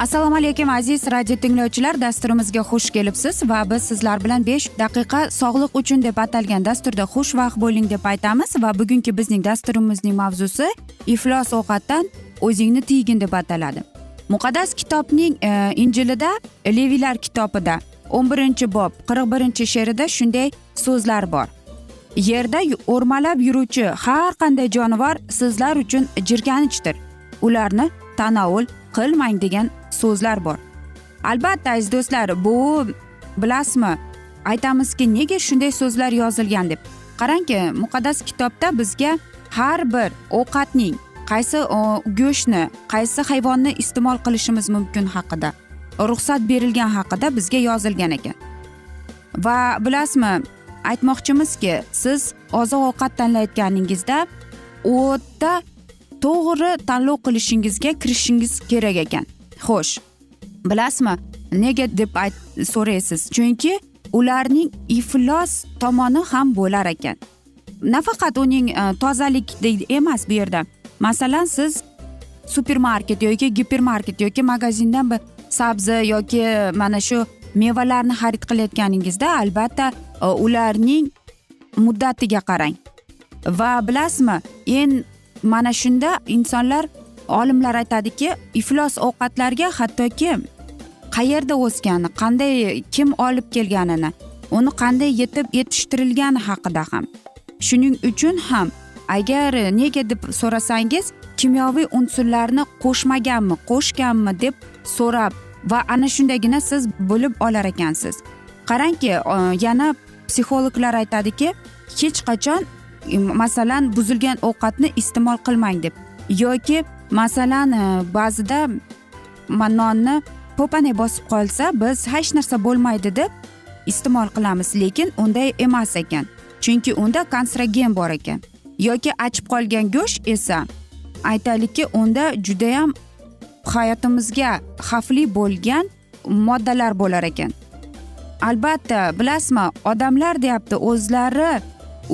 assalomu alaykum aziz radio tinglovchilar. Dasturimizga xush kelibsiz va biz sizlar bilan besh daqiqa sog'liq uchun deb atalgan dasturda xushvaqt bo'ling deb aytamiz va bugungi bizning dasturimizning mavzusi iflos ovqatdan o'zingni tiygin deb ataladi. Muqaddas kitobning e, injilida leviylar kitobida o'n birinchi bob qirq birinchi she'rida shunday so'zlar bor. Yerda o'rmalab yuruvchi har qanday jonivor sizlar uchun jirkanchdir ularni tanovul qilmang degan so'zlar bor. Albatta aziz do'stlar bu bilasizmi? Aytamizki nega shunday so'zlar yozilgan deb. Qarangki muqaddas kitobda bizga har bir ovqatning qaysi go'shtni qaysi hayvonni iste'mol qilishimiz mumkin haqida ruxsat berilgan haqida bizga yozilgan ekan. Va bilasizmi aytmoqchimizki siz oziq ovqat tanlayotganingizda o'ta to'g'ri tanlov qilishingizga kirishishingiz kerak ekan. Xo'sh bilasizmi nega deb so'raysiz? Chunki ularning iflos tomoni ham bo'lar ekan. Nafaqat uning e, tozalik emas bu yerda. Masalan siz supermarket yoki gipermarket yoki magazindan bir sabzi yoki e, mana shu mevalarni xarid qilayotganingizda albatta e, ularning muddatiga qarang. Va bilasizmi eng mana shunda insonlar olimlar aytadiki iflos ovqatlarga hattoki qayerda o'sgani qanday kim olib kelganini uni qanday yetib yetishtirilgani haqida ham. Shuning uchun ham agar nega deb so'rasangiz kimyoviy unsurlarni qo'shmaganmi qo'shganmi deb so'rab va ana shundagina siz bilib olar ekansiz. Qarangki yana psixologlar aytadiki hech qachon masalan buzilgan ovqatni iste'mol qilmang deb. Yoki masalan e, ba'zida nonni po'panay bosib qolsa biz hech narsa bo'lmaydi deb iste'mol qilamiz. Lekin unday emas ekan. Chunki unda konstragen bor ekan. Yoki achib qolgan go'sht esa aytaylikki unda judayam hayotimizga xavfli bo'lgan moddalar bo'lar ekan. Albatta bilasizmi odamlar deyapti o'zlari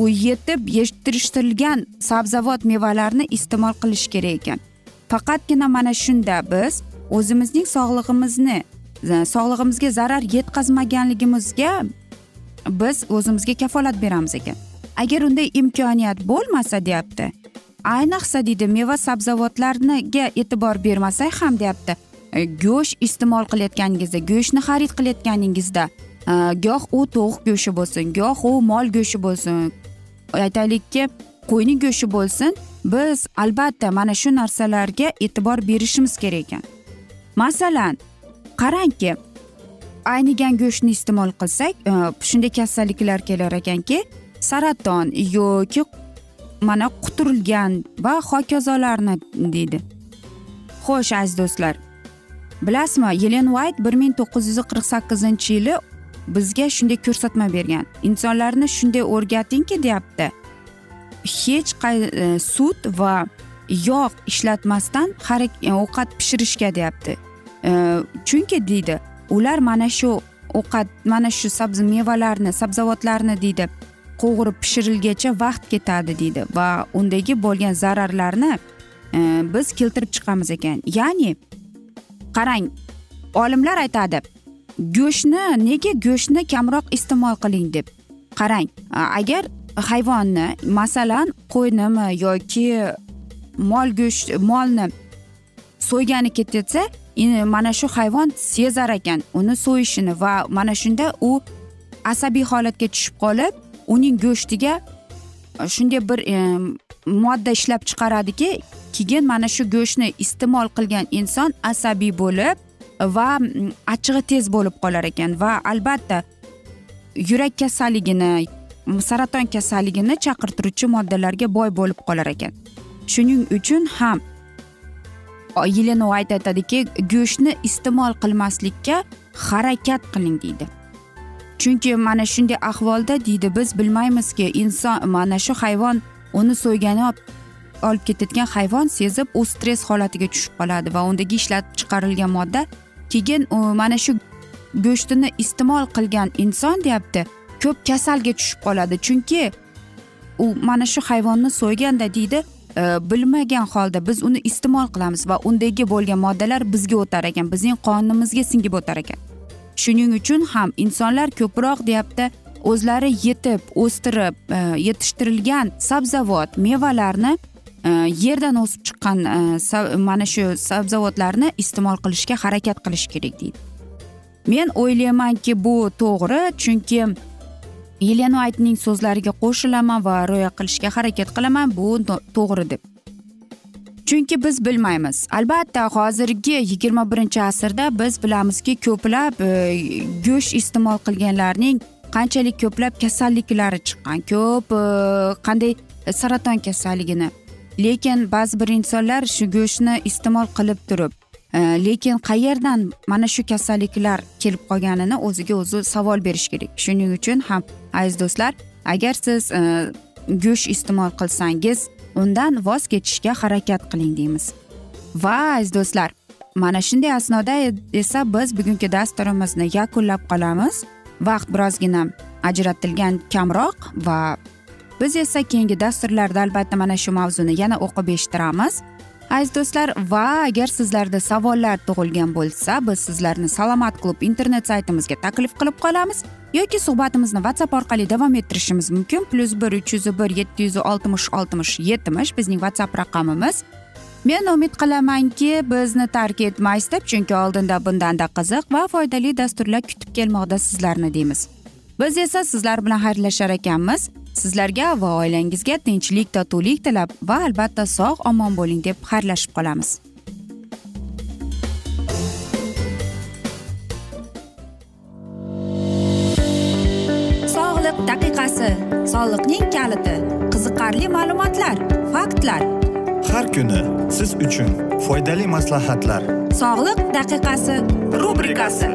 yetib yetishtirilgan sabzavot mevalarni iste'mol qilish kerak ekan. Faqatgina mana shunda biz o'zimizning sog'lig'imizni sog'lig'imizga zarar yetkazmaganligimizga biz o'zimizga kafolat beramiz ekan. Agar unday imkoniyat bo'lmasa deyapti ayniqsa deydi meva sabzavotlarga e'tibor bermasak ham deyapti e, go'sht iste'mol qilayotganingizda go'shtni xarid qilayotganingizda e, goh u tovuq go'shti bo'lsin goh u mol go'shti bo'lsin aytaylikki qo'yning go'shti bo'lsin biz albatta mana shu narsalarga e'tibor berishimiz kerak ekan. Masalan qarangki aynigan go'shtni iste'mol qilsak e, shunday kasalliklar kelar ekanki saraton yoki mana quturilgan va hokazolarni deydi. Xo'sh aziz do'stlar bilasizmi yelen white bir ming to'qqiz yuz qirq sakkizinchi yili bizga shunday ko'rsatma bergan. Insonlarni shunday o'rgatingki deyapti. Hech qay e, sut va yog' ishlatmasdan e, ovqat pishirishga deyapti. E, chunki deydi ular mana shu ovqat mana shu sabzi mevalarni sabzavotlarni deydi qovurib pishirilgacha vaqt ketadi deydi va undagi bo'lgan zararlarni e, biz keltirib chiqamiz ekan. Ya'ni qarang olimlar aytadi go'shtni nega go'shtni kamroq iste'mol qiling deb qarang. Agar hayvonni masalan qo'ynimi yoki mol go'sht molni so'ygani ketsa mana shu hayvon sezar ekan uni so'yishini va mana shunda u asabiy holatga tushib qolib uning go'shtiga e, shunday bir e, modda ishlab chiqaradiki keyin mana shu go'shtni iste'mol qilgan inson asabiy bo'lib va mm, achchig'i tez bo'lib qolar ekan va albatta yurak kasalligini saraton kasalligini chaqirtiruvchi moddalarga boy bo'lib qolar ekan. Shuning uchun ham yelena ayt aytadiki go'shtni iste'mol qilmaslikka harakat qiling deydi. Chunki mana shunday ahvolda deydi biz bilmaymizki inson mana shu hayvon uni so'ygani olib ketayotgan hayvon sezib u stress holatiga tushib qoladi va undagi ishlab chiqarilgan modda keyin mana shu go'shtini iste'mol qilgan inson deyapti ko'p kasalga tushib qoladi. Chunki u mana shu hayvonni so'yganda deydi e, bilmagan holda biz uni iste'mol qilamiz va undagi bo'lgan moddalar bizga o'tar ekan bizning qonimizga singib o'tar ekan. Shuning uchun ham insonlar ko'proq deyapti o'zlari yetib o'stirib e, yetishtirilgan sabzavot mevalarni Э, yerdan o'sib chiqqan э, mana shu sabzavotlarni iste'mol qilishga harakat qilish kerak deydi. Men o'ylaymanki bu to'g'ri chunki yelena aytning so'zlariga qo'shilaman va rioya qilishga harakat qilaman bu to'g'ri deb. Chunki biz bilmaymiz. Albatta hozirgi yigirma birinchi asrda biz bilamizki ko'plab e, go'sht iste'mol qilganlarning qanchalik ko'plab kasalliklari chiqqan ko'p e, qanday saraton kasalligini lekin ba'zi bir insonlar shu go'shtni iste'mol qilib turib e, lekin qayerdan mana shu kasalliklar kelib qolganini o'ziga o'zi savol berish kerak. Shuning uchun ham aziz do'stlar agar siz e, go'sht iste'mol qilsangiz undan voz kechishga harakat qiling deymiz. Va aziz do'stlar mana shunday asnoda esa biz bugungi dasturimizni yakunlab qolamiz. Vaqt birozgina ajratilgan kamroq va biz esa keyingi dasturlarda albatta mana shu mavzuni yana o'qib eshittiramiz. Aziz do'stlar va agar sizlarda savollar tug'ilgan bo'lsa biz sizlarni salomat klub internet saytimizga taklif qilib qolamiz yoki suhbatimizni whatsapp orqali davom ettirishimiz mumkin. Plyus bir uch yuz bir yetti yuz oltmish oltmish yetmish bizning whatsapp raqamimiz. Men umid qilamanki bizni tark etmaysiz deb chunki oldinda bundanda qiziq va foydali dasturlar kutib kelmoqda sizlarni deymiz. Biz esa sizlar bilan xayrlashar ekanmiz. Sizlarga va oilangizga tinchlik totuvlik tilab va albatta sog' omon bo'ling deb xayrlashib qolamiz. Sog'liq daqiqasi soliqning kaliti qiziqarli ma'lumotlar faktlar. Har kuni siz uchun foydali maslahatlar. Sog'liq daqiqasi rubrikasi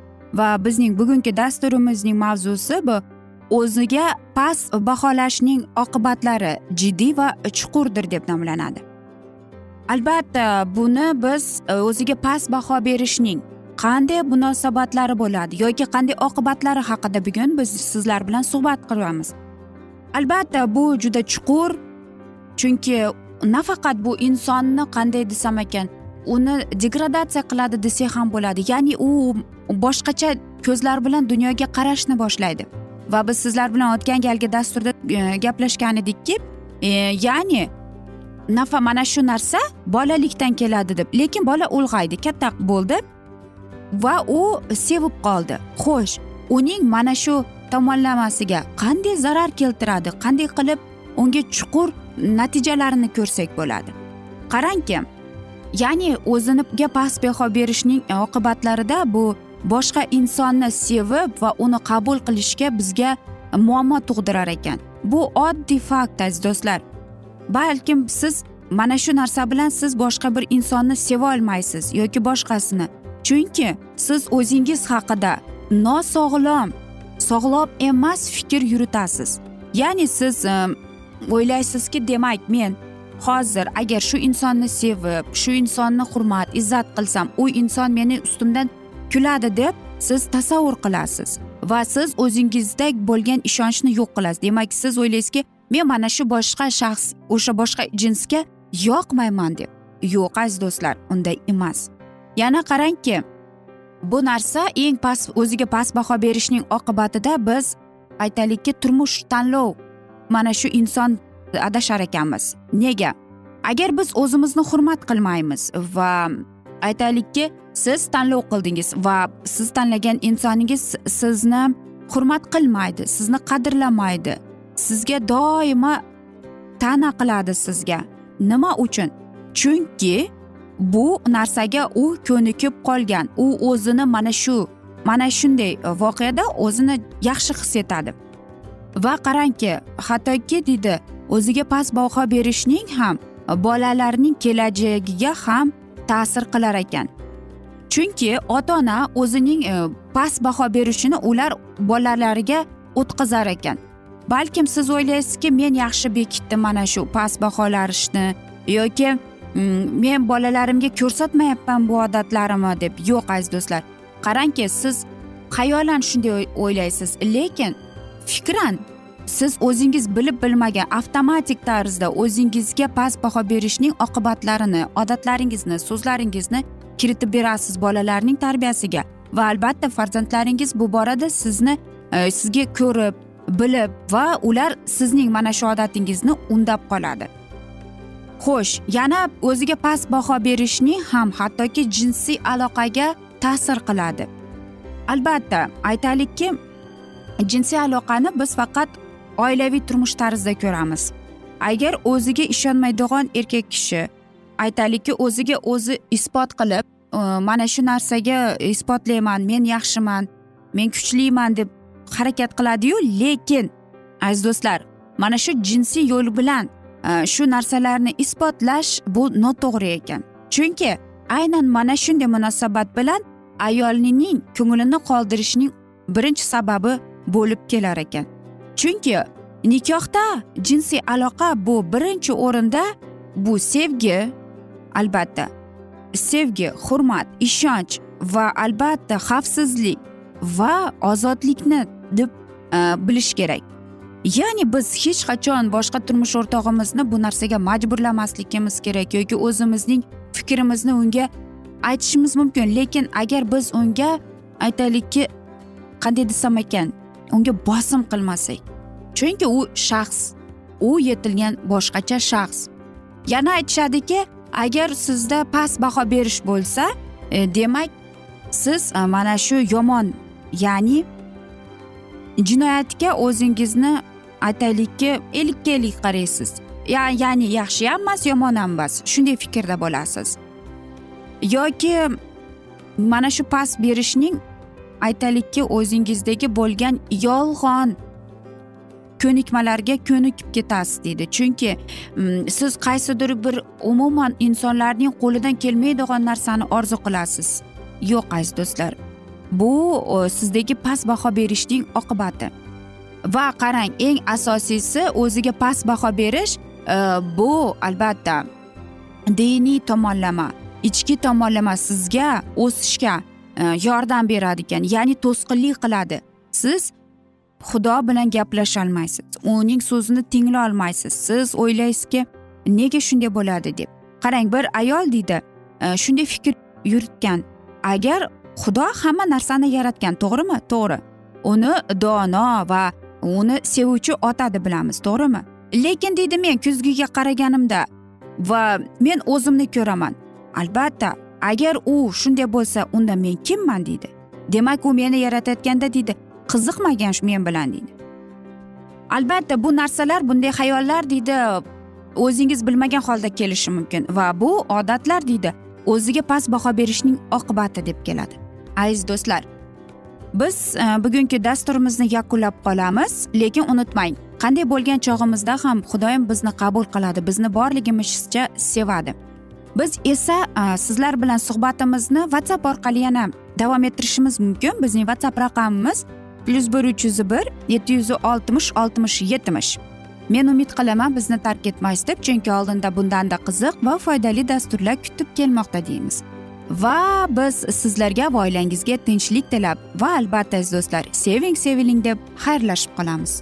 Va bizning bugungi dasturimizning mavzusi bu. O'ziga past baholashning oqibatlari jiddiy va chuqurdir deb nomlanadi. Albatta buni biz e, o'ziga past baho berishning qanday munosabatlari bo'ladi yoki qanday oqibatlari haqida bugun biz sizlar bilan suhbat qilamiz albatta bu juda chuqur chunki nafaqat bu insonni qanday desam ekan uni degradatsiya qiladi desak ham bo'ladi. Ya'ni u boshqacha ko'zlar bilan dunyoga qarashni boshlaydi. Va biz sizlar bilan o'tgan galgi dasturda e, gaplashgan edikki e, ya'ni nafa mana shu narsa bolalikdan keladi deb. Lekin bola ulg'aydi katta bo'ldi va u sevib qoldi. Xo'sh uning mana shu tomonlamasiga qanday zarar keltiradi qanday qilib unga chuqur natijalarini ko'rsak bo'ladi? Qarangki ya'ni o'ziniga past baho berishning oqibatlarida bu boshqa insonni sevib va uni qabul qilishga bizga muammo tug'dirar ekan. Bu oddiy fakt aziz do'stlar. Balkim siz mana shu narsa bilan siz boshqa bir insonni seva olmaysiz yoki boshqasini. Chunki siz o'zingiz haqida nosog'lom sog'lom emas fikr yuritasiz. Ya'ni siz o'ylaysizki demak men hozir agar shu insonni sevib shu insonni hurmat izzat qilsam u inson meni ustimdan kuladi deb siz tasavvur qilasiz va siz o'zingizda bo'lgan ishonchni yo'q qilasiz. Demak siz o'ylaysizki men mana shu boshqa shaxs o'sha boshqa jinsga yoqmayman deb. Yo'q aziz do'stlar unday emas. Yana qarangki bu narsa eng past o'ziga past baho berishning oqibatida biz aytaylikki turmush tanlov mana shu inson adashar ekanmiz. Nega? Agar biz o'zimizni hurmat qilmaymiz va aytaylikki siz tanlov qildingiz va siz tanlagan insoningiz sizni hurmat qilmaydi sizni qadrlamaydi sizga doimo ta'na qiladi sizga. Nima uchun? Chunki bu narsaga u ko'nikib qolgan u o'zini mana shu mana shunday voqeada o'zini yaxshi his etadi. Va qarangki hattoki deydi o'ziga past baho berishning ham bolalarning kelajagiga ham ta'sir qilar ekan. Chunki ota ona o'zining e, past baho berishini ular bolalariga o'tkazar ekan. Balkim siz o'ylaysizki men yaxshi bekitdim mana shu past baholarishni yoki mm, men bolalarimga ko'rsatmayapman bu odatlarimni deb. Yo'q aziz do'stlar. Qarangki siz xayolan shunday o'ylaysiz. Lekin fikran siz o'zingiz bilib bilmagan avtomatik tarzda o'zingizga past baho berishning oqibatlarini odatlaringizni so'zlaringizni kiritib berasiz bolalarning tarbiyasiga. Va albatta farzandlaringiz bu borada sizni e, sizga ko'rib bilib va ular sizning mana shu odatingizni undab qoladi. Xo'sh yana o'ziga past baho berishning ham hattoki jinsiy aloqaga ta'sir qiladi. Albatta aytaylikki jinsiy aloqani biz faqat oilaviy turmush tarzida ko'ramiz. Agar o'ziga ishonmaydigan erkak kishi aytaylikki o'ziga o'zi isbot qilib mana shu narsaga isbotlayman men yaxshiman men kuchliman deb harakat qiladiyu lekin aziz do'stlar mana shu jinsiy yo'l bilan e, shu narsalarni isbotlash bu noto'g'ri ekan. Chunki aynan mana shunday munosabat bilan ayolning ko'nglini qoldirishning birinchi sababi bo'lib kelar ekan. Chunki nikohda jinsiy aloqa bu birinchi o'rinda bu sevgi albatta. Sevgi hurmat ishonch va albatta xavfsizlik va ozodlikni deb e, bilish kerak. Ya'ni biz hech qachon boshqa turmush o'rtog'imizni bu narsaga majburlamasligimiz kerak yoki o'zimizning fikrimizni unga aytishimiz mumkin. Lekin agar biz unga aytaylikki qanday desam ekan unga bosim qilmasak chunki u shaxs u yetilgan boshqacha shaxs. Yana aytishadiki agar sizda past baho berish bo'lsa e, demak siz e, mana shu yomon ya'ni jinoyatga o'zingizni aytaylikki ellikka ellik qaraysiz ya'ni yaxshi ham emas yomon ham emas. Shunday fikrda bo'lasiz. Yoki mana shu past berishning aytaylikki o'zingizdagi bo'lgan yolg'on ko'nikmalarga ko'nikib ketasiz deydi. Chunki mm, siz qaysidir bir umuman insonlarning qo'lidan kelmaydigan narsani orzu qilasiz. Yo'q aziz do'stlar. Bu sizdagi past baho berishning oqibati. Va qarang eng asosiysi o'ziga past baho berish e, bu albatta diniy tomonlama ichki tomonlama sizga o'sishga e, yordam beradi ekan. Ya'ni to'sqinlik qiladi. Siz xudo bilan gaplasholmaysiz. Uning so'zini tingla olmaysiz. Siz o'ylaysizki nega shunday bo'ladi deb. Qarang bir ayol deydi e, shunday fikr yuritgan. Agar xudo hamma narsani yaratgan to'g'rimi? To'g'ri. Uni dono va uni sevuvchi ota deb bilamiz to'g'rimi? Lekin deydi men kuzgiga qaraganimda va men o'zimni ko'raman. Albatta agar u shunday bo'lsa unda men kimman? deydi. Demak u meni yaratayotganda deydi. Qiziqmagan men bilan deydi. Albatta bu narsalar bunday xayollar deydi o'zingiz bilmagan holda kelishi mumkin va bu odatlar deydi o'ziga past baho berishning oqibati deb keladi. Aziz do'stlar biz e, bugungi dasturimizni yakunlab qolamiz lekin unutmang qanday bo'lgan chog'imizda ham xudoyim bizni qabul qiladi bizni borligimizcha sevadi. Biz esa e, sizlar bilan suhbatimizni whatsapp orqali yana davom ettirishimiz mumkin. Bizning whatsapp raqamimiz plyus bir uch yuz bir yetti yuz oltmish oltmish yetmish men umid qilaman bizni tark etmaysiz deb chunki oldinda bundanda qiziq va foydali dasturlar kutib kelmoqda deymiz. Va biz sizlarga va oilangizga tinchlik tilab va albatta aziz do'stlar seving seviling deb xayrlashib qolamiz.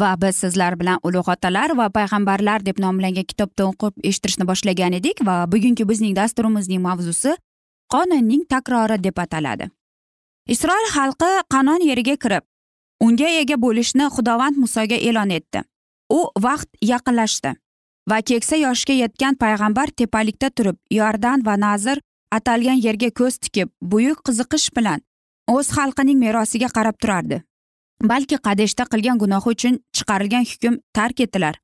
Va biz sizlar bilan ulug' otalar va payg'ambarlar deb nomlangan kitobni o'qib eshittirishni boshlagan edik va bugungi bizning dasturimizning mavzusi qonunning takrori deb ataladi. Isroil xalqi qanon yeriga kirib unga ega bo'lishni xudovand musoga e'lon etdi. U vaqt yaqinlashdi va keksa yoshga yetgan payg'ambar tepalikda turib yordan va nazir atalgan yerga ko'z tikib buyuk qiziqish bilan o'z xalqining merosiga qarab turardi. Balki qadeshda qilgan gunohi uchun chiqarilgan hukm tark etilar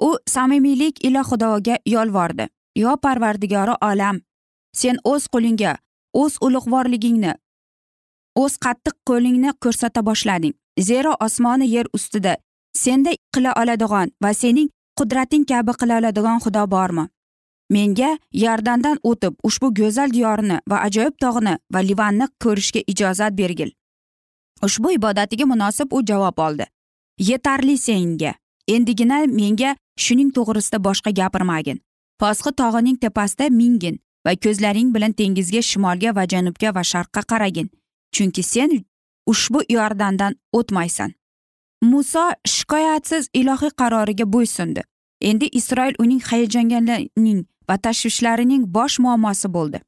u samimiylik ila xudoga yolvordi. Yo parvardigori olam sen o'z qo'lingga o'z ulug'vorligingni o'z qattiq qo'lingni ko'rsata boshlading. Zero osmoni yer ustida senda qila oladigan va sening qudrating kabi qila oladigan xudo bormi? Menga yardandan o'tib ushbu go'zal diyorni va ajoyib tog'ni va livanni ko'rishga ijozat bergil. Ushbu ibodatiga munosib u javob oldi. Yetarli senga. Endigina menga shuning to'g'risida boshqa gapirmagin. Posqi tog'ining tepasida mingin va ko'zlaring bilan dengizga shimolga va janubga va sharqqa qaragin. Chunki sen ushbu yordandan o'tmaysan. Muso shikoyatsiz ilohiy qaroriga bo'ysundi. Endi isroil uning hayajonlarining va tashvishlarining bosh muammosi bo'ldi.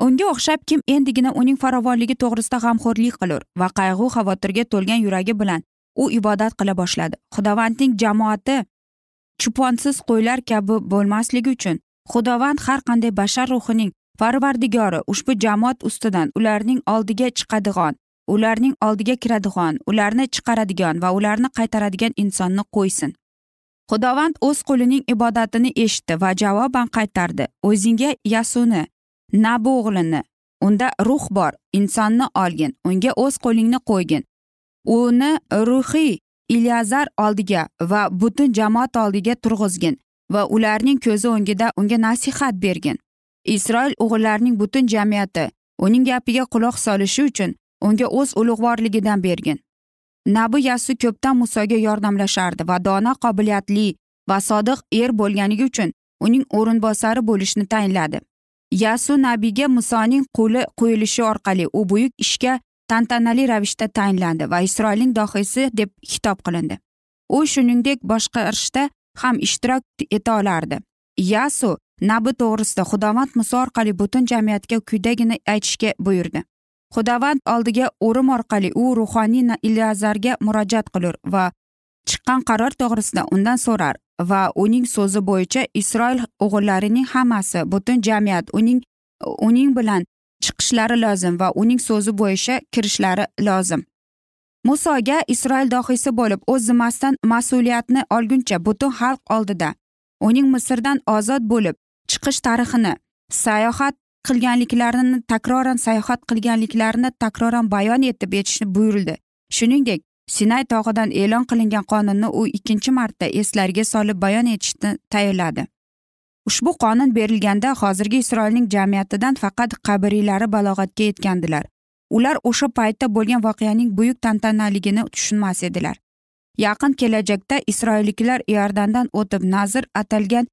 Unga o'xshab kim endigina uning farovonligi to'g'risida g'amxo'rlik qilur va qayg'u xavotirga to'lgan yuragi bilan u ibodat qila boshladi. Xudovandning jamoati chuponsiz qo'ylar kabi bo'lmasligi uchun xudovand har qanday bashar ruhining parvardigori ushbu jamoat ustidan ularning oldiga chiqadigan ularning oldiga kiradigan ularni chiqaradigan va ularni qaytaradigan insonni qo'ysin. Xudovand o'z qulining ibodatini eshitdi va javoban qaytardi. O'zingga yasuni nabi o'g'lini unda ruh bor insonni olgin unga o'z qo'lingni qo'ygin. Uni ruhiy ilyazar oldiga va butun jamoat oldiga turg'izgin va ularning ko'zi o'ngida unga nasihat bergin. Isroil o'g'illarining butun jamiyati uning gapiga quloq solishi uchun unga o'z ulug'vorligidan bergin. Nabi yasu ko'pdan musoga yordamlashardi va dono qobiliyatli va sodiq er bo'lganligi uchun uning o'rinbosari bo'lishni tayinladi. Yasu nabiyga musoning qo'li qo'yilishi orqali u buyuk ishga tantanali ravishda tayinlandi va isroilning dohiysi deb xitob qilindi. U shuningdek boshqarishda ham ishtirok eta olardi. Yasu nabi to'g'risida xudovand muso orqali butun jamiyatga quyidagini aytishga buyurdi. Xudovand oldiga o'rim orqali u ruhoniy ilazarga murojaat qilur va chiqqan qaror to'g'risida undan so'rar. Va uning so'zi bo'yicha isroil o'g'illarining hammasi butun jamiyat uning uning bilan chiqishlari lozim va uning so'zi bo'yicha kirishlari lozim. Musoga isroil dohiysi bo'lib o'z zimmasidan mas'uliyatni olguncha butun xalq oldida uning misrdan ozod bo'lib chiqish tarixini sayohat qilganliklarini takroran sayohat qilganliklarini takroran bayon etib etishni buyurildi shuningdek sinay tog'idan e'lon qilingan qonunni u ikkinchi marta eslariga solib bayon etishni tayinladi ushbu qonun berilganda hozirgi isroilning jamiyatidan faqat qabriylari balog'atga yetgandilar. Ular o'sha paytda bo'lgan voqeaning buyuk tantanaligini tushunmas edilar. Yaqin kelajakda isroilliklar iordandan o'tib nazir atalgan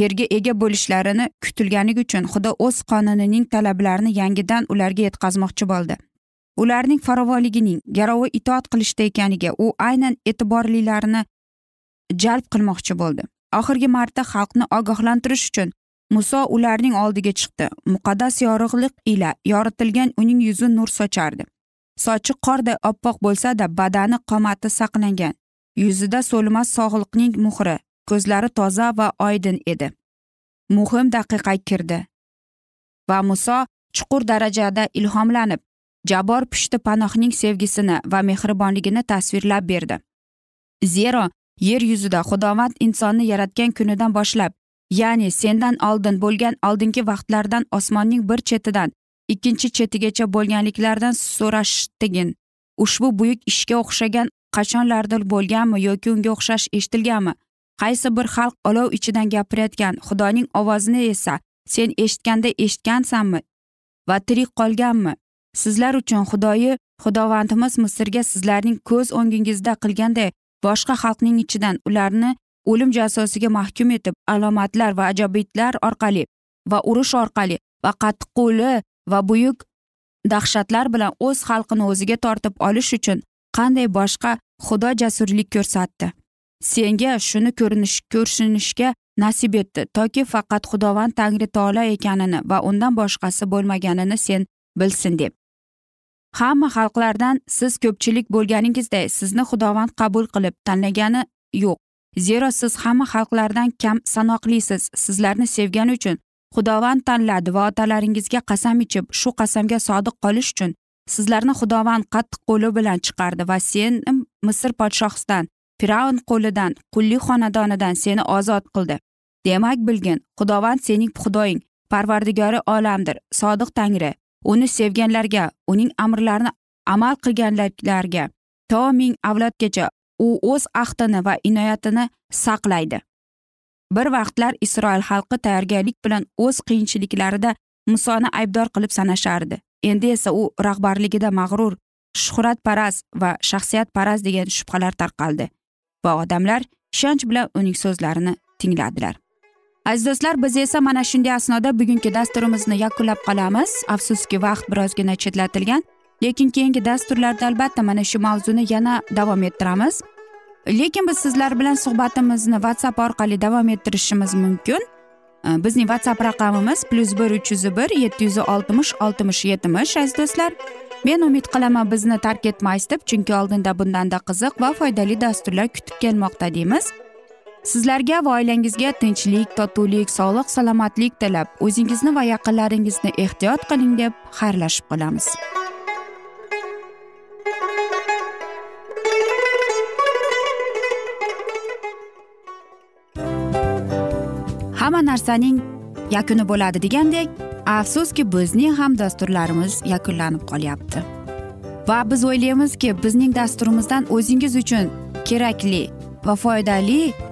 yerga ega bo'lishlarini kutilganligi uchun xudo o'z qonunining talablarini yangidan ularga yetkazmoqchi bo'ldi. Ularning farovonligining garovi itoat qilishda ekaniga u aynan e'tiborlilarni jalb qilmoqchi bo'ldi. Oxirgi marta xalqni ogohlantirish uchun muso ularning oldiga chiqdi. Muqaddas yorug'lik ila yoritilgan uning yuzi nur sochardi. Sochi qorday oppoq bo'lsada badani qomati saqlangan. Yuzida so'lmas sog'liqning muhri ko'zlari toza va oydin edi. Muhim daqiqa kirdi. Va muso chuqur darajada ilhomlanib jabor pushti panohning sevgisini va mehribonligini tasvirlab berdi. Zero yer yuzida xudovand insonni yaratgan kunidan boshlab ya'ni sendan oldin bo'lgan oldingi vaqtlardan osmonning bir chetidan ikkinchi chetigacha bo'lganliklardan so'rashtigin. Ushbu buyuk ishga o'xshagan qachonlardir bo'lganmi yoki unga o'xshash eshitilganmi? Qaysi bir xalq olov ichidan gapirayotgan xudoning ovozini esa sen eshitganda eshitgansanmi va tirik qolganmi? Sizlar uchun xudoyi xudovandimiz misrga sizlarning ko'z o'ngingizda qilganday boshqa xalqning ichidan ularni o'lim jazosiga mahkum etib alomatlar va ajobitlar orqali va urush orqali va qattiqqo'li va buyuk dahshatlar bilan o'z xalqini o'ziga tortib olish uchun qanday boshqa xudo jasurlik ko'rsatdi? Senga shuni ko'rinish ko'rinishga nasib etdi toki faqat xudovand tangri taolo ekanini va undan boshqasi bo'lmaganini sen bilsin deb. Hamma xalqlardan siz ko'pchilik bo'lganingizday sizni xudovand qabul qilib tanlagani yo'q. Zero siz hamma xalqlardan kam sanoqlisiz. Sizlarni sevgani uchun xudovand tanladi va otalaringizga qasam ichib shu qasamga sodiq qolish uchun sizlarni xudovand qattiq qo'li bilan chiqardi va sen misr podshohisidan fir'avn qo'lidan qullik xonadonidan seni ozod qildi. Demak bilgin xudovand sening xudoying parvardigori olamdir sodiq tangri. Uni sevganlarga uning amrlarini amal qilganlarga to ming avlodgacha u o'z ahdini va inoyatini saqlaydi. Bir vaqtlar isroil xalqi tayyorgarlik bilan o'z qiyinchiliklarida musoni aybdor qilib sanashardi. Endi esa u rahbarligida mag'rur shuhratparast va shaxsiyatparast degan shubhalar tarqaldi va odamlar ishonch bilan uning so'zlarini tingladilar. Aziz do'stlar biz esa mana shunday asnoda bugungi dasturimizni yakunlab qolamiz. Afsuski vaqt birozgina chetlatilgan lekin keyingi dasturlarda albatta mana shu mavzuni yana davom ettiramiz. Lekin biz sizlar bilan suhbatimizni whatsapp orqali davom ettirishimiz mumkin. Bizning whatsapp raqamimiz plyus bir uch yuz bir yetti yuz oltmish oltmish yetmish aziz do'stlar. Men umid qilaman bizni tark etmaysiz deb chunki oldinda bundanda qiziq va foydali dasturlar kutib kelmoqda deymiz. Sizlarga va oilangizga tinchlik totuvlik sog'lik salomatlik tilab o'zingizni va yaqinlaringizni ehtiyot qiling deb xayrlashib qolamiz. Hamma narsaning yakuni bo'ladi degandek afsuski bizning ham dasturlarimiz yakunlanib qolyapti. Va biz o'ylaymizki bizning dasturimizdan o'zingiz uchun kerakli va foydali